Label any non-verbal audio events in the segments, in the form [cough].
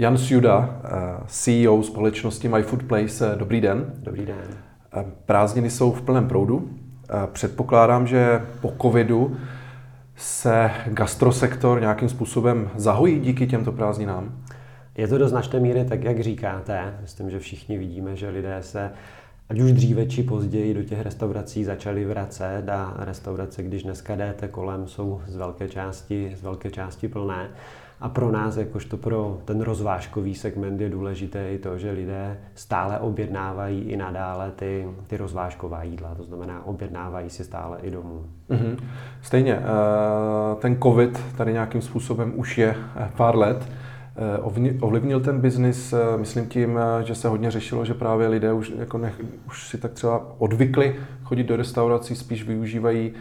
Jan Sjuda, eh, CEO společnosti My Food Place. Dobrý den. Dobrý den. Eh, prázdniny jsou v plném proudu. Předpokládám, že po covidu se gastrosektor nějakým způsobem zahojí díky těmto prázdninám? Je to do značné míry tak, jak říkáte. Myslím, že všichni vidíme, že lidé se ať už dříve či později do těch restaurací začali vracet a restaurace, když dneska jdete kolem, jsou z velké části, z velké části plné. A pro nás, jakožto pro ten rozvážkový segment, je důležité i to, že lidé stále objednávají i nadále ty, ty rozvážková jídla, to znamená objednávají si stále i domů. Mm-hmm. Stejně, eh, ten covid tady nějakým způsobem už je eh, pár let. Eh, ovlivnil ten biznis, myslím tím, že se hodně řešilo, že právě lidé už, jako nech, už si tak třeba odvykli chodit do restaurací, spíš využívají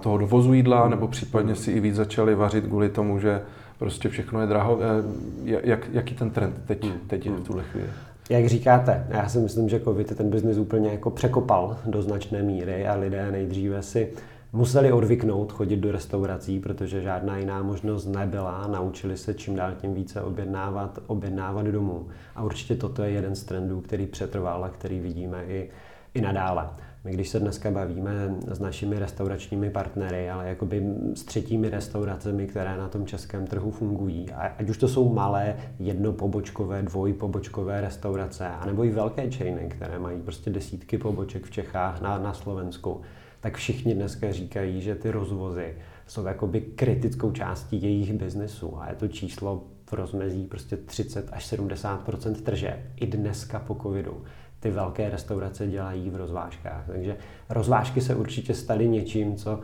toho dovozu jídla, nebo případně si i víc začali vařit kvůli tomu, že prostě všechno je draho. Eh, jak, jaký ten trend teď, hmm. teď je v tuhle chvíli? Jak říkáte, já si myslím, že COVID ten biznis úplně jako překopal do značné míry a lidé nejdříve si museli odvyknout chodit do restaurací, protože žádná jiná možnost nebyla. Naučili se čím dál tím více objednávat, objednávat domů. A určitě toto je jeden z trendů, který přetrval a který vidíme i, i nadále. My když se dneska bavíme s našimi restauračními partnery, ale jakoby s třetími restauracemi, které na tom českém trhu fungují, ať už to jsou malé jednopobočkové, dvojpobočkové restaurace, anebo i velké chainy, které mají prostě desítky poboček v Čechách, na, na Slovensku, tak všichni dneska říkají, že ty rozvozy jsou jakoby kritickou částí jejich biznesu. A je to číslo v rozmezí prostě 30 až 70% tržeb i dneska po covidu ty velké restaurace dělají v rozvážkách. Takže rozvážky se určitě staly něčím, co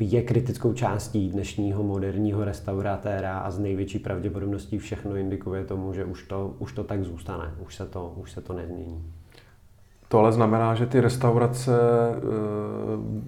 je kritickou částí dnešního moderního restauratéra a z největší pravděpodobností všechno indikuje tomu, že už to, už to tak zůstane, už se to, už se to nezmění. To ale znamená, že ty restaurace e,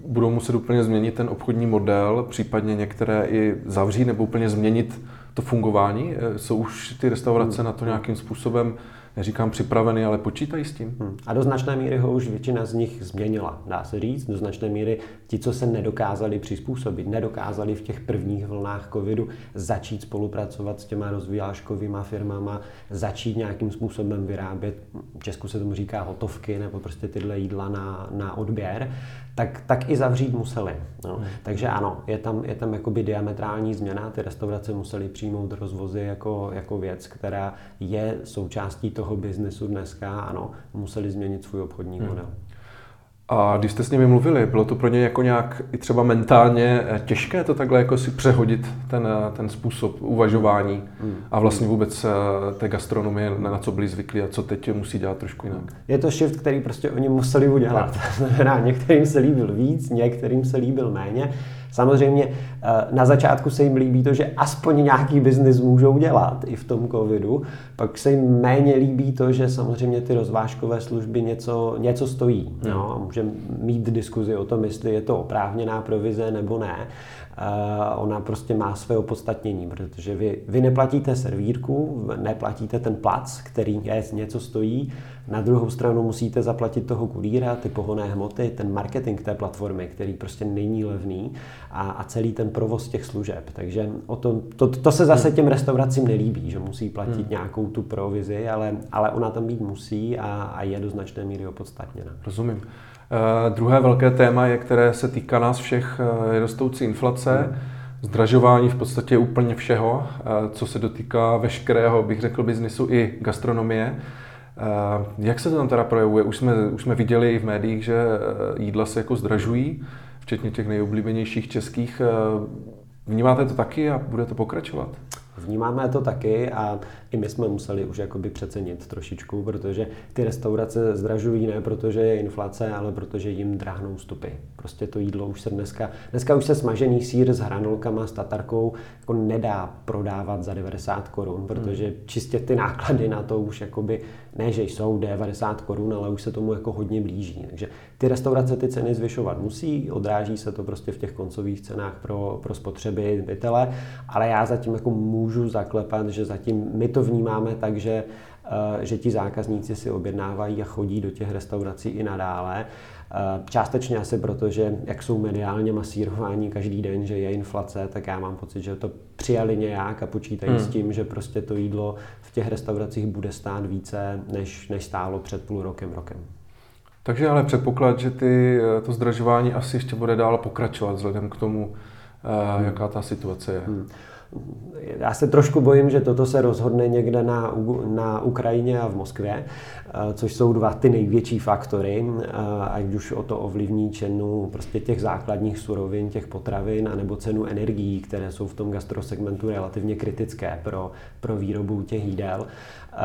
budou muset úplně změnit ten obchodní model, případně některé i zavřít nebo úplně změnit to fungování. E, jsou už ty restaurace na to nějakým způsobem neříkám připraveny, ale počítají s tím. Hmm. A do značné míry ho už většina z nich změnila, dá se říct. Do značné míry ti, co se nedokázali přizpůsobit, nedokázali v těch prvních vlnách covidu začít spolupracovat s těma rozvíjáškovými firmama, začít nějakým způsobem vyrábět, v Česku se tomu říká hotovky, nebo prostě tyhle jídla na, na odběr, tak, tak i zavřít museli. No. Hmm. Takže ano, je tam, je tam jakoby diametrální změna, ty restaurace musely přijmout rozvozy jako, jako věc, která je součástí toho biznesu dneska, ano, museli změnit svůj obchodní hmm. model. A když jste s nimi mluvili, bylo to pro ně jako nějak i třeba mentálně eh, těžké to takhle jako si přehodit ten, eh, ten způsob uvažování hmm. a vlastně vůbec eh, té gastronomie, na co byli zvyklí a co teď musí dělat trošku jinak? Je to shift, který prostě oni museli udělat. [laughs] znamená, některým se líbil víc, některým se líbil méně. Samozřejmě eh, na začátku se jim líbí to, že aspoň nějaký biznis můžou dělat i v tom covidu, pak se jim méně líbí to, že samozřejmě ty rozvážkové služby něco, něco stojí. Hmm. No, a můžeme mít diskuzi o tom, jestli je to oprávněná provize nebo ne. Uh, ona prostě má své opodstatnění, protože vy, vy neplatíte servírku, neplatíte ten plac, který je, něco stojí, na druhou stranu musíte zaplatit toho kulíra, ty pohonné hmoty, ten marketing té platformy, který prostě není levný a, a celý ten provoz těch služeb. Takže o to, to, to se zase těm restauracím nelíbí, že musí platit hmm. nějakou tu provizi, ale, ale ona tam být musí a, a je do značné míry opodstatněna. Rozumím. Uh, druhé velké téma, je, které se týká nás všech, uh, je rostoucí inflace. Zdražování v podstatě úplně všeho, uh, co se dotýká veškerého, bych řekl, biznisu i gastronomie. Eh, jak se to tam teda projevuje? Už jsme, už jsme viděli v médiích, že eh, jídla se jako zdražují, včetně těch nejoblíbenějších českých. Eh, vnímáte to taky a bude to pokračovat? Vnímáme to taky a i my jsme museli už jakoby přecenit trošičku, protože ty restaurace zdražují ne protože je inflace, ale protože jim drahnou stupy. Prostě to jídlo už se dneska, dneska už se smažený sír s hranolkama, s tatarkou jako nedá prodávat za 90 korun, protože hmm. čistě ty náklady na to už jakoby, ne, že jsou 90 korun, ale už se tomu jako hodně blíží. Takže ty restaurace ty ceny zvyšovat musí, odráží se to prostě v těch koncových cenách pro, pro spotřebitele, ale já zatím jako můžu můžu zaklepat, že zatím my to vnímáme tak, že, eh, že ti zákazníci si objednávají a chodí do těch restaurací i nadále. Eh, částečně asi proto, že jak jsou mediálně masírováni každý den, že je inflace, tak já mám pocit, že to přijali nějak a počítají hmm. s tím, že prostě to jídlo v těch restauracích bude stát více, než, než stálo před půl rokem, rokem. Takže ale předpoklad, že ty, eh, to zdražování asi ještě bude dál pokračovat vzhledem k tomu, hmm. jaká ta situace je. Hmm. Já se trošku bojím, že toto se rozhodne někde na, na Ukrajině a v Moskvě, eh, což jsou dva ty největší faktory, eh, ať už o to ovlivní cenu prostě těch základních surovin, těch potravin, anebo cenu energií, které jsou v tom gastrosegmentu relativně kritické pro, pro výrobu těch jídel. Eh,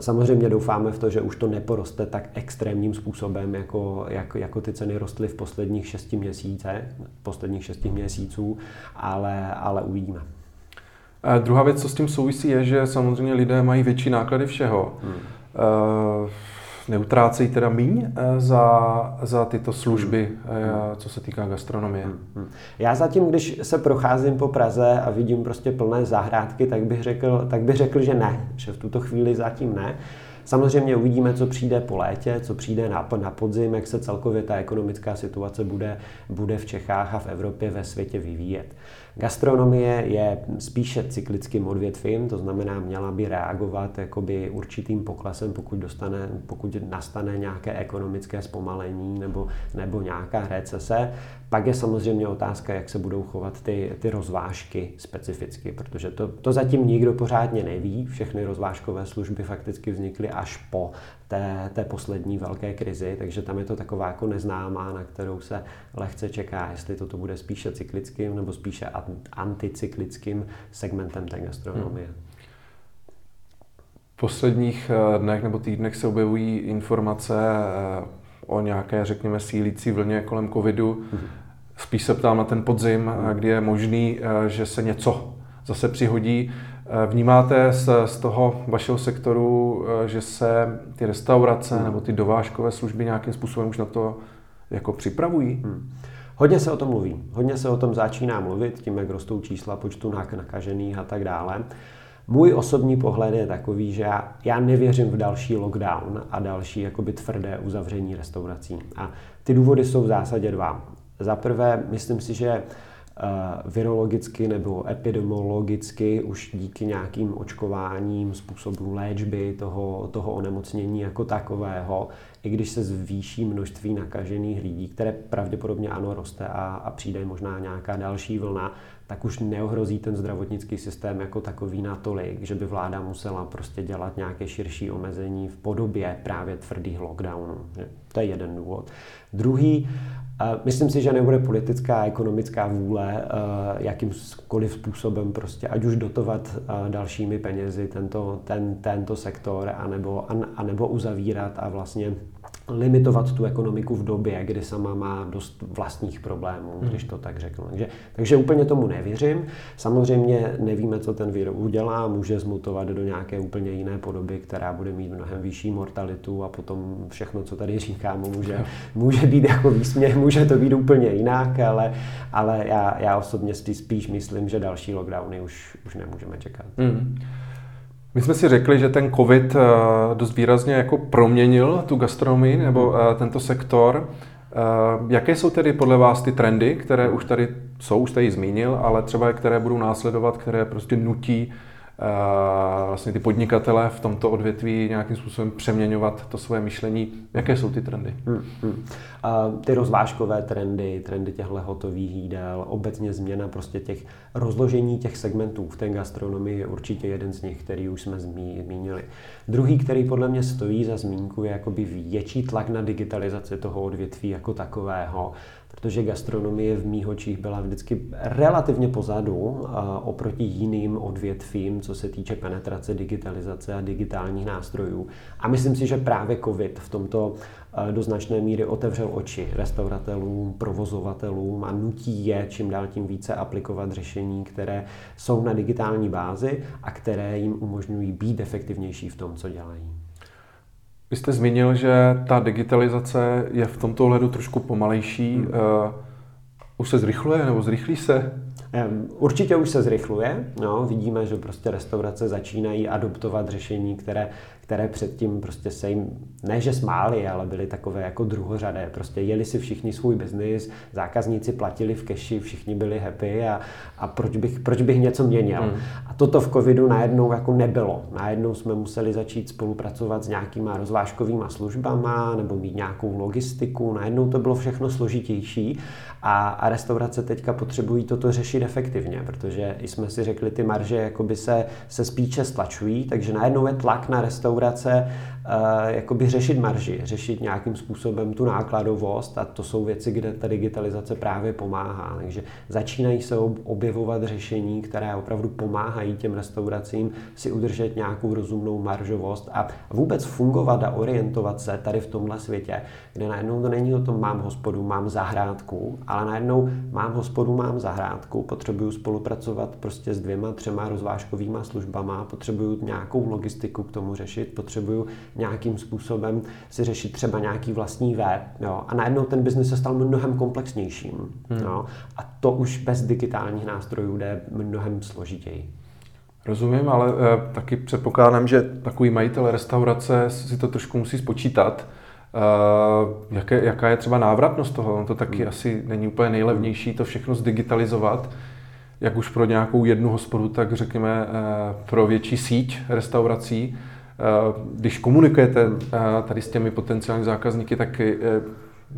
samozřejmě doufáme v to, že už to neporoste tak extrémním způsobem, jako, jako, jako ty ceny rostly v posledních šesti měsících, posledních šesti měsíců, ale, ale uvidíme. A druhá věc, co s tím souvisí, je, že samozřejmě lidé mají větší náklady všeho. Hmm. Uh, neutrácejí teda míň eh, za, za tyto služby, hmm. co se týká gastronomie. Hmm, hmm. Já zatím, když se procházím po Praze a vidím prostě plné zahrádky, tak bych řekl, tak bych řekl že ne, že v tuto chvíli zatím ne. Samozřejmě uvidíme, co přijde po létě, co přijde na, na podzim, jak se celkově ta ekonomická situace bude, bude v Čechách a v Evropě ve světě vyvíjet. Gastronomie je spíše cyklickým odvětvím, to znamená, měla by reagovat jakoby určitým poklesem, pokud, dostane, pokud nastane nějaké ekonomické zpomalení nebo, nebo nějaká recese. Pak je samozřejmě otázka, jak se budou chovat ty, ty rozvážky specificky, protože to, to zatím nikdo pořádně neví. Všechny rozvážkové služby fakticky vznikly až po té, té poslední velké krizi, takže tam je to taková jako neznámá, na kterou se lehce čeká, jestli toto bude spíše cyklickým nebo spíše anticyklickým segmentem té gastronomie. Hmm. V posledních eh, dnech nebo týdnech se objevují informace eh, o nějaké, řekněme, sílící vlně kolem covidu. Hmm. Spíš se ptám na ten podzim, hmm. kdy je možný, že se něco zase přihodí. Vnímáte z, z toho vašeho sektoru, že se ty restaurace hmm. nebo ty dovážkové služby nějakým způsobem už na to jako připravují? Hmm. Hodně se o tom mluví. Hodně se o tom začíná mluvit, tím, jak rostou čísla počtu nakažených a tak dále. Můj osobní pohled je takový, že já, já nevěřím v další lockdown a další jakoby tvrdé uzavření restaurací. A ty důvody jsou v zásadě dva. Za prvé, myslím si, že Eh, virologicky nebo epidemiologicky už díky nějakým očkováním, způsobům léčby toho, toho onemocnění jako takového, i když se zvýší množství nakažených lidí, které pravděpodobně ano roste a, a přijde možná nějaká další vlna, tak už neohrozí ten zdravotnický systém jako takový natolik, že by vláda musela prostě dělat nějaké širší omezení v podobě právě tvrdých lockdownů. To je jeden důvod. Druhý, Myslím si, že nebude politická a ekonomická vůle eh, jakýmkoliv způsobem prostě ať už dotovat eh, dalšími penězi tento, ten, tento sektor anebo, anebo uzavírat a vlastně limitovat tu ekonomiku v době, kdy sama má dost vlastních problémů, hmm. když to tak řeknu. Takže, takže úplně tomu nevěřím. Samozřejmě nevíme, co ten vir udělá, může zmutovat do nějaké úplně jiné podoby, která bude mít mnohem vyšší mortalitu a potom všechno, co tady říkám, může, může být jako výsměch, může to být úplně jinak, ale, ale já, já osobně spíš myslím, že další lockdowny už, už nemůžeme čekat. Hmm. My jsme si řekli, že ten COVID eh, dost výrazně jako proměnil tu gastronomii nebo eh, tento sektor. Eh, jaké jsou tedy podle vás ty trendy, které už tady jsou, už ji zmínil, ale třeba které budou následovat, které prostě nutí vlastně ty podnikatele v tomto odvětví nějakým způsobem přeměňovat to svoje myšlení. Jaké jsou ty trendy? Hmm, hmm. A ty rozvážkové trendy, trendy těchto hotových jídel, obecně změna prostě těch rozložení těch segmentů v té gastronomii je určitě jeden z nich, který už jsme zmínili. Druhý, který podle mě stojí za zmínku, je jakoby větší tlak na digitalizaci toho odvětví jako takového protože gastronomie v mých očích byla vždycky relativně pozadu oproti jiným odvětvím, co se týče penetrace digitalizace a digitálních nástrojů. A myslím si, že právě COVID v tomto do značné míry otevřel oči restauratélům, provozovatelům a nutí je čím dál tím více aplikovat řešení, které jsou na digitální bázi a které jim umožňují být efektivnější v tom, co dělají. Vy jste zmínil, že ta digitalizace je v tomto ohledu trošku pomalejší. Hmm. Eh, Už se zrychluje nebo zrychlí se? Určitě už se zrychluje. No, vidíme, že prostě restaurace začínají adoptovat řešení, které které předtím prostě se jim, ne že smáli, ale byly takové jako druhořadé. Prostě jeli si všichni svůj biznis, zákazníci platili v keši, všichni byli happy a, a proč, bych, proč bych něco měnil. Hmm. A toto v covidu najednou jako nebylo. Najednou jsme museli začít spolupracovat s nějakýma rozvážkovýma službama nebo mít nějakou logistiku. Najednou to bylo všechno složitější a, a restaurace teďka potřebují toto řešit efektivně, protože jsme si řekli, ty marže jakoby se, se spíše stlačují, takže najednou je tlak na restaurace uh, jakoby řešit marži, řešit nějakým způsobem tu nákladovost a to jsou věci, kde ta digitalizace právě pomáhá. Takže začínají se objevovat řešení, které opravdu pomáhají těm restauracím si udržet nějakou rozumnou maržovost a vůbec fungovat a orientovat se tady v tomhle světě, kde najednou to není o tom, mám hospodu, mám zahrádku, ale najednou mám hospodu, mám zahrádku, potřebuju spolupracovat prostě s dvěma, třema rozvážkovýma službama, potřebuju nějakou logistiku k tomu řešit, potřebuju nějakým způsobem si řešit třeba nějaký vlastní web. Jo? A najednou ten biznis se stal mnohem komplexnějším. Hmm. Jo? A to už bez digitálních nástrojů jde mnohem složitěji. Rozumím, ale e, taky předpokládám, že takový majitel restaurace si to trošku musí spočítat. E, jaké, jaká je třeba návratnost toho? On to taky hmm. asi není úplně nejlevnější to všechno zdigitalizovat jak už pro nějakou jednu hospodu, tak řekněme e, pro větší síť restaurací. Eh, když komunikujete eh, tady s těmi potenciálními zákazníky, tak eh,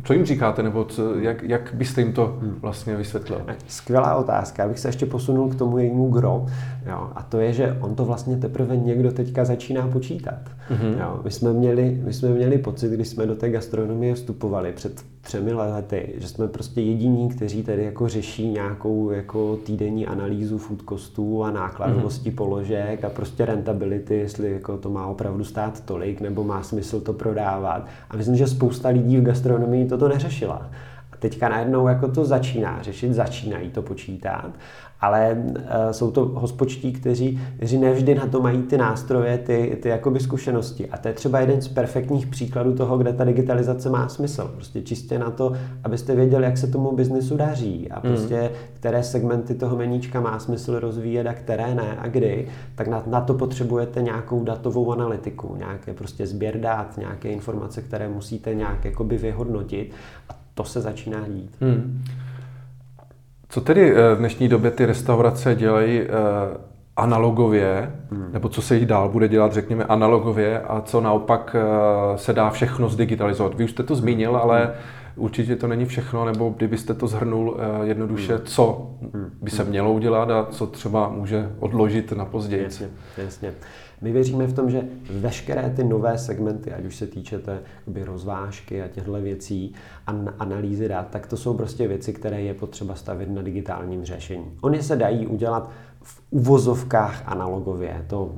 co jim říkáte, nebo co, jak, jak byste jim to hmm. vlastně vysvětlil? Skvělá otázka, abych se ještě posunul k tomu jejímu gro. Jo, a to je, že on to vlastně teprve někdo teďka začíná počítat. Mm-hmm. Jo, my, jsme měli, my jsme měli pocit, když jsme do té gastronomie vstupovali před třemi lety, že jsme prostě jediní, kteří tady jako řeší nějakou jako týdenní analýzu food costů a nákladovosti mm-hmm. položek a prostě rentability, jestli jako to má opravdu stát tolik, nebo má smysl to prodávat. A myslím, že spousta lidí v gastronomii toto neřešila. Teďka najednou jako to začíná řešit, začínají to počítat ale uh, jsou to hospočtí, kteří, kteří nevždy na to mají ty nástroje, ty, ty jakoby zkušenosti. A to je třeba jeden z perfektních příkladů toho, kde ta digitalizace má smysl. Prostě čistě na to, abyste věděli, jak se tomu biznesu daří a mhm. prostě mm. které segmenty toho meníčka má smysl rozvíjet a které ne a kdy, tak na, na to potřebujete nějakou datovou analytiku, nějaké prostě sběr dát, nějaké informace, které musíte nějak jakoby vyhodnotit a to se začíná dít. Mm. Co tedy eh, v dnešní době ty restaurace dělají eh, analogově, hmm. nebo co se jich dál bude dělat, řekněme, analogově a co naopak eh, se dá všechno zdigitalizovat? Vy už jste to zmínil, ale hmm. Určitě to není všechno, nebo kdybyste to zhrnul jednoduše, hmm. co hmm. by se mělo udělat a co třeba může odložit na později. Jasně, jasně. My věříme v tom, že veškeré ty nové segmenty, ať už se týče té rozvážky a těchto věcí a analýzy dat, tak to jsou prostě věci, které je potřeba stavit na digitálním řešení. Oni se dají udělat v uvozovkách analogově. To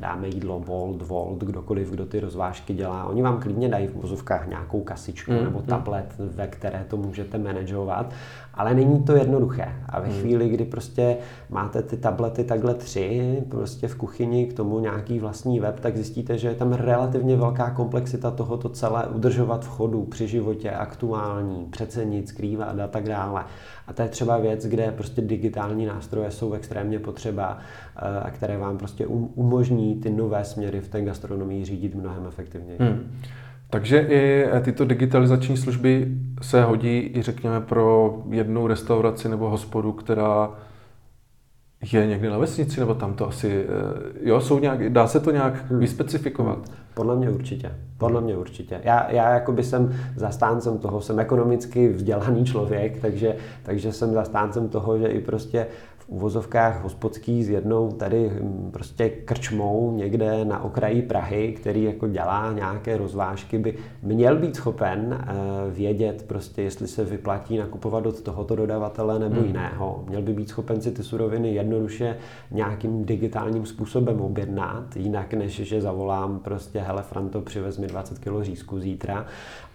dáme jídlo Bolt, Volt, kdokoliv, kdo ty rozvážky dělá. Oni vám klidně dají v uvozovkách nějakou kasičku mm, nebo mm. tablet, ve které to můžete manažovat, ale není to jednoduché. A ve mm. chvíli, kdy prostě máte ty tablety takhle tři, prostě v kuchyni k tomu nějaký vlastní web, tak zjistíte, že je tam relativně velká komplexita toho to celé udržovat v chodu, při životě, aktuální, přecenit, skrývat a tak dále. A to je třeba věc, kde prostě digitální nástroje jsou extrémně potřeba eh, a které vám prostě um, umožní ty nové směry v té gastronomii řídit mnohem efektivněji. Hmm. Takže i eh, tyto digitalizační služby se hodí i řekněme pro jednu restauraci nebo hospodu, která je někde na vesnici, nebo tam to asi, eh, jo, jsou nějak, dá se to nějak hmm. vyspecifikovat? Podle mě určitě. Podle mě určitě. Já, já jakoby jsem zastáncem toho, jsem ekonomicky vzdělaný člověk, takže, takže jsem zastáncem toho, že i prostě uvozovkách hospodský s jednou tady hm, prostě krčmou někde na okraji Prahy, který jako dělá nějaké rozvážky, by měl být schopen eh, vědět prostě, jestli se vyplatí nakupovat od tohoto dodavatele nebo hmm. jiného. Měl by být schopen si ty suroviny jednoduše nějakým digitálním způsobem objednat, jinak než že zavolám prostě hele Franto, přivez mi 20 kg řízku zítra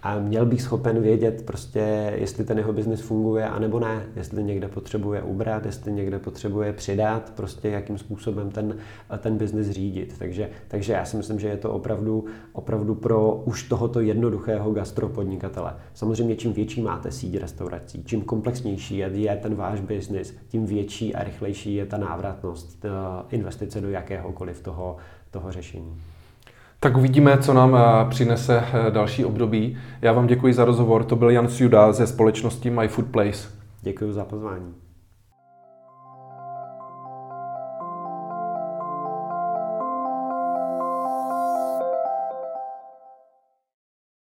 a měl bych schopen vědět prostě, jestli ten jeho biznis funguje, anebo ne, jestli někde potřebuje ubrat, jestli někde potřebuje přidat, prostě jakým způsobem ten, ten biznis řídit. Takže, takže já si myslím, že je to opravdu, opravdu pro už tohoto jednoduchého gastropodnikatele. Samozřejmě čím větší máte síť restaurací, čím komplexnější je, je ten váš biznis, tím větší a rychlejší je ta návratnost investice do jakéhokoliv toho, toho řešení. Tak uvidíme, co nám eh, přinese eh, další období. Já vám děkuji za rozhovor. To byl Jan Suda ze společnosti My Food Place. Děkuji za pozvání.